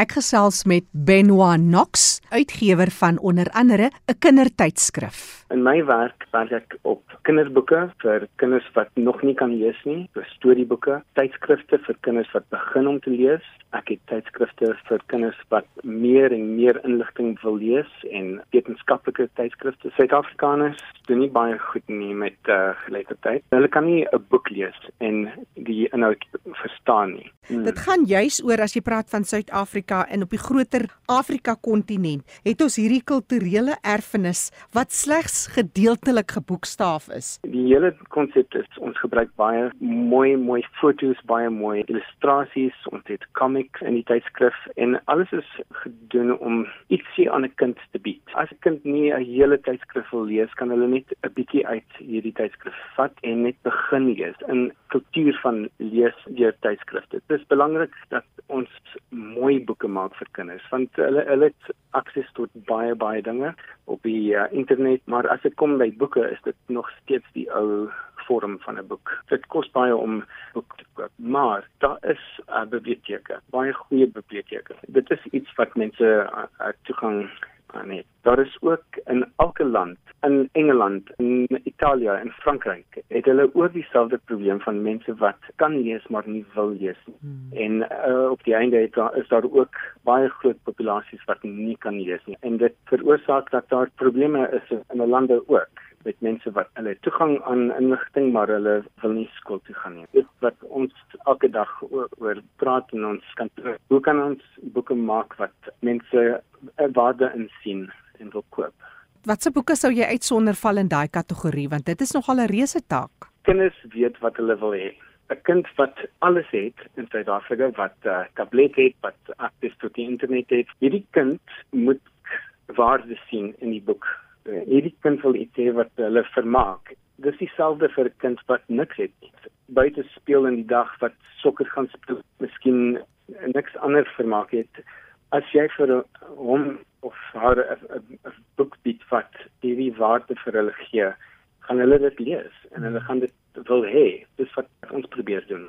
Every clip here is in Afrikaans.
Ek gesels met Benoit Knox, uitgewer van onder andere 'n kindertydskrif. In my werk werk ek op kinderboeke vir kinders wat nog nie kan lees nie, vir storieboeke, tydskrifte vir kinders wat begin om te lees. Ek het tydskrifte vir kinders wat meer en meer inligting wil lees en wetenskaplike tydskrifte. Suid-Afrikaners doen nie baie goed nie met uh, geletterdheid. Hulle kan nie 'n boek lees en die inhoud verstaan nie. Hmm. Dit gaan juis oor as jy praat van Suid-Afrika en op die groter Afrika kontinent, het ons hierdie kulturele erfenis wat slegs gedeeltelik geboekstaaf is. Die hele konsep is ons gebruik baie mooi mooi foto's, baie mooi illustrasies, ons het comics in die tydskrif en alles is gedoen om ietsie aan 'n kind te bied. As 'n kind nie 'n hele tydskrif wil lees, kan hulle net 'n bietjie uit hierdie tydskrif vat en net begin lees in kultuur van lees deur tydskrifte. Dit is belangrik dat ons mooi boeke maak vir kinders want hulle hulle het akses tot baie baie dinge op die uh, internet, maar as dit kom by boeke is dit nog steeds die ou vorm van 'n boek. Dit kos baie om boeke te koop, maar daar is uh, biblioteke, baie goeie biblioteke. Dit is iets wat mense uh, uh, toegang aan het. Daar is ook in elke land, in Engeland, in Italië en Frankryk, het hulle ook dieselfde probleem van mense wat kan lees maar nie wil lees nie. Hmm. En uh, op die einde het daar is daar ook baie groot populasies wat nie kan lees nie. En dit veroorsaak dat daar probleme is in 'n lande ook met mense wat hulle toegang aan inligting maar hulle wil nie skool toe gaan nie. Dit wat ons elke dag oor, oor praat in ons kantoor. Hoe kan ons boeke maak wat mense 'n waarde in sien en wil koop? Watse boeke sou jy uitsonder val in daai kategorie want dit is nogal 'n reuse taak. Kinders weet wat hulle wil hê. 'n Kind wat alles het in Suid-Afrika wat 'n uh, tablet het, wat akses tot die internet het, hierdie kind moet waarde sien in die boek hierdie kind wil iets hê wat hulle vermaak. Dis dieselfde vir 'n kind wat niks het. Buite speel in die dag wat sokker gaan speel, miskien niks anders vermaak het. As jy vir hom of haar 'n boek bied wat hierdie waarde vir hulle gee, gaan hulle dit lees en hulle gaan dit wil hê. Dis wat ons probeer doen.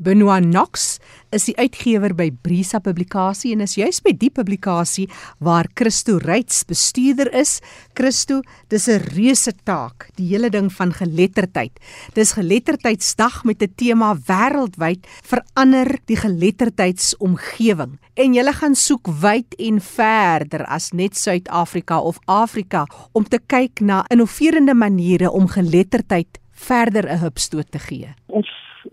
Benoit Knox is die uitgewer by Brisa Publikasie en is juis by die publikasie waar Christo Reits bestuurder is. Christo, dis 'n reuse taak, die hele ding van geletterdheid. Dis geletterdheidsdag met 'n tema wêreldwyd verander die geletterdheidsomgewing. En jy gaan soek wyd en verder as net Suid-Afrika of Afrika om te kyk na innoverende maniere om geletterdheid verder 'n hupstoot te gee. Ons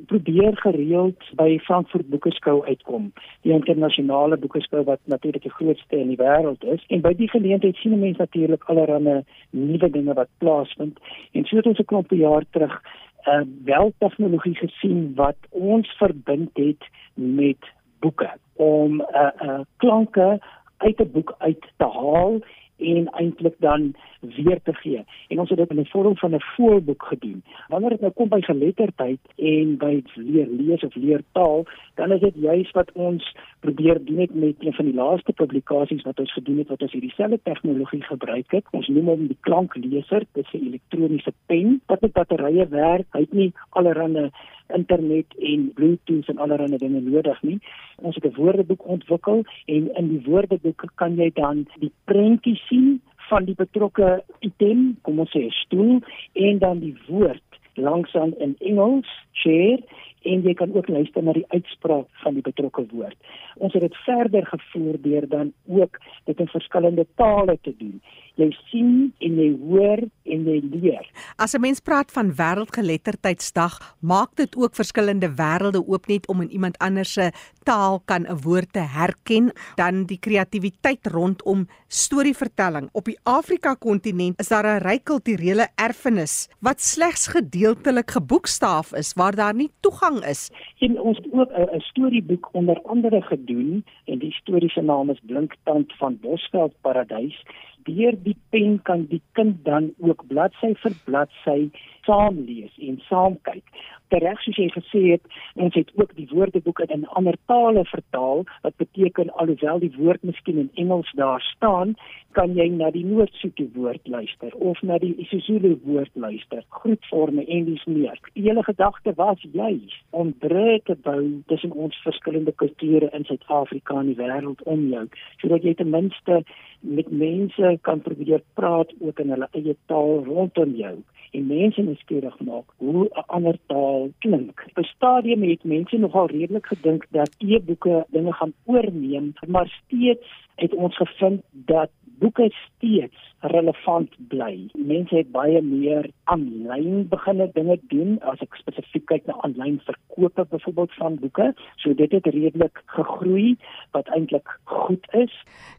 probeer gereeld by Frankfurt Boekeskou uitkom, die internasionale boekeskou wat natuurlik die grootste in die wêreld is. En by die geleentheid sien mense natuurlik allerlei nuwe dinge wat plaasvind. En so het ons 'n klomp jaar terug 'n uh, wel tegnologie gesien wat ons verbind het met boeke om 'n uh, uh, klanke uit 'n boek uit te haal en eintlik dan weer te gee. En ons het dit in 'n vorm van 'n voorboek gedoen. Wanneer dit nou kom by geletterdheid en by leer lees of leer taal, dan is dit juis wat ons probeer doen met met een van die laaste publikasies wat ons gedoen het wat ons hierdie selfde tegnologie gebruik het. Ons noem hom die klankleser. Dit is 'n elektroniese pen wat met batterye werk. Hy het nie allerlei internet en bluetooth en allerlei dinge nodig nie. Ons het 'n woordeboek ontwikkel en in die woordeboek kan jy dan die prentjies sien van die betrokke item, kom ons sê stoel en dan die woord langsaan in Engels, chair en jy kan ook luister na die uitspraak van die betrokke woord. Ons het dit verder gevoer deur dan ook dit in verskillende tale te doen. Jy sien en jy hoor en jy leer. As 'n mens praat van wêreldgeletterdheidsdag, maak dit ook verskillende wêrelde oop net om in iemand anders se taal kan 'n woord te herken, dan die kreatiwiteit rondom storievertelling. Op die Afrika kontinent is daar 'n ryk kulturele erfenis wat slegs gedeeltelik geboekstaaf is waar daar nie toegang is. En ons het ook 'n storieboek onder andere gedoen en die storie se naam is Blinktand van Bosveld Paradys deur die pen kan die kind dan ook bladsy vir bladsy saam lees en saam kyk. Tereg soos jy gesê het, ons het ook die woordeboek in ander tale vertaal wat beteken alhoewel die woord miskien in Engels daar staan, kan jy na die Noord-Sotho woord luister of na die isiZulu woord luister, groetforme en dis meer. Die hele gedagte was juis om brûe te bou tussen ons verskillende kulture in Suid-Afrika en die wêreld om jou, sodat jy ten minste met mense kan probeer praat ook in hulle eie taal rondom jou en mense nuuskierig maak hoe 'n ander taal klink. Op 'n stadium het mense nogal redelik gedink dat e-boeke dinge gaan oorneem, maar steeds het ons gevind dat boeke steeds relevant bly. Mense het baie meer aanlyn beginne dinge doen as ek spesifiek kyk na aanlyn verkope byvoorbeeld van boeke. So dit het redelik gegroei wat eintlik goed is.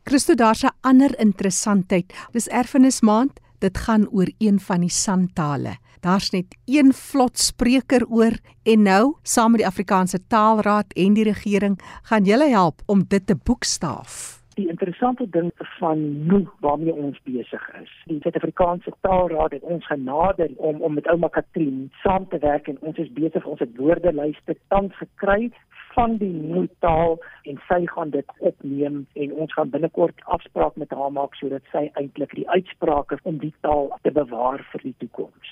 Christo daar's 'n ander interessantheid. Dis erfenismaand dit gaan oor een van die santale. Daar's net een vlot spreker oor en nou, saam met die Afrikaanse Taalraad en die regering, gaan julle help om dit te boekstaaf. Die interessante ding van nou waarmee ons besig is. Die Suid-Afrikaanse Taalraad het ons genader om om met ouma Katrien saam te werk en ons is besig ons het woordelyste tans gekry van die nuwe taal en sy gaan dit opneem en ons gaan binnekort afspraak met haar maak sodat sy eintlik die uitsprake om die taal te bewaar vir die toekoms.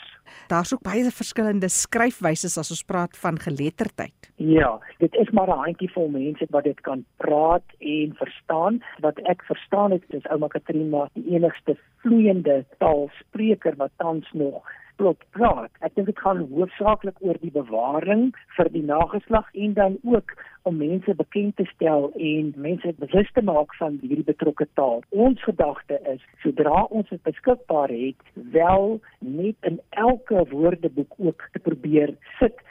Daar's ook baie verskillende skryfwyse as ons praat van geletterdheid. Ja, dit is maar 'n handjie vol mense wat dit kan praat en verstaan. Wat ek verstaan het is ouma Katrina die enigste vloeiende taalspreker wat tans nog plot praat. Ek dink dit gaan hoofsaaklik oor die bewaring vir die nageslag en dan ook om mense bekend te stel en mense bewus te maak van hierdie betrokke taal. Ons gedagte is sodra ons dit beskikbaar het, wel net in elke woordeboek ook te probeer sit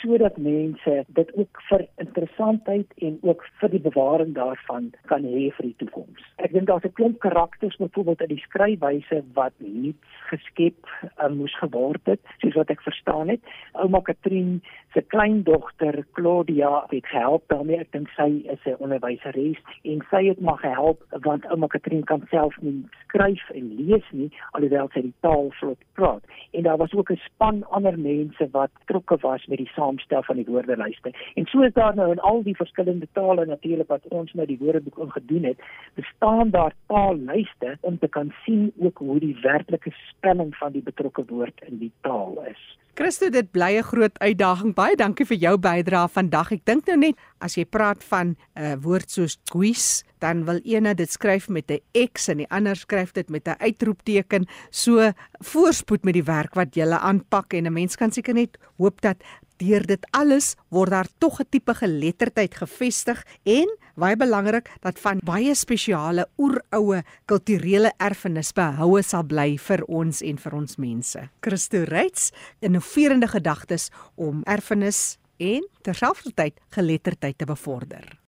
sodat mense dit ook vir interessantheid en ook vir die bewaring daarvan kan hê vir die toekoms. Ek dink daar's 'n klomp karakters byvoorbeeld in die skryfwyse wat nie geskep um, moes geword het soos wat ek verstaan het. Ouma Katrien se kleindogter Claudia het gehelp daarmee. Ek dink sy is 'n onderwyseres en sy het maar gehelp want ouma Katrien kan self nie skryf en lees nie alhoewel sy die taal vlot praat. En daar was ook 'n span ander mense wat betrokke was met die saamstel van die woordelyste. En so is daar nou in al die verskillende tale natuurlik wat ons nou die woordeboek ingedoen het, bestaan daar taallyste om te kan sien ook hoe die werklike spelling van die betrokke woord in die taal is. Christo, dit bly 'n groot uitdaging. Baie dankie vir jou bydrae vandag. Ek dink nou net as jy praat van 'n uh, woord soos quiz, dan wil een dit skryf met 'n X en die ander skryf dit met 'n uitroepteken. So voorspoed met die werk wat jy aanpak en 'n mens kan seker net hoop dat deur dit alles word daar tog 'n tipe geletterdheid gevestig en baie belangrik dat van baie spesiale oeroue kulturele erfenis behoue sal bly vir ons en vir ons mense. Christo Reits innoverende gedagtes om erfenis en terselfdertyd geletterdheid te bevorder.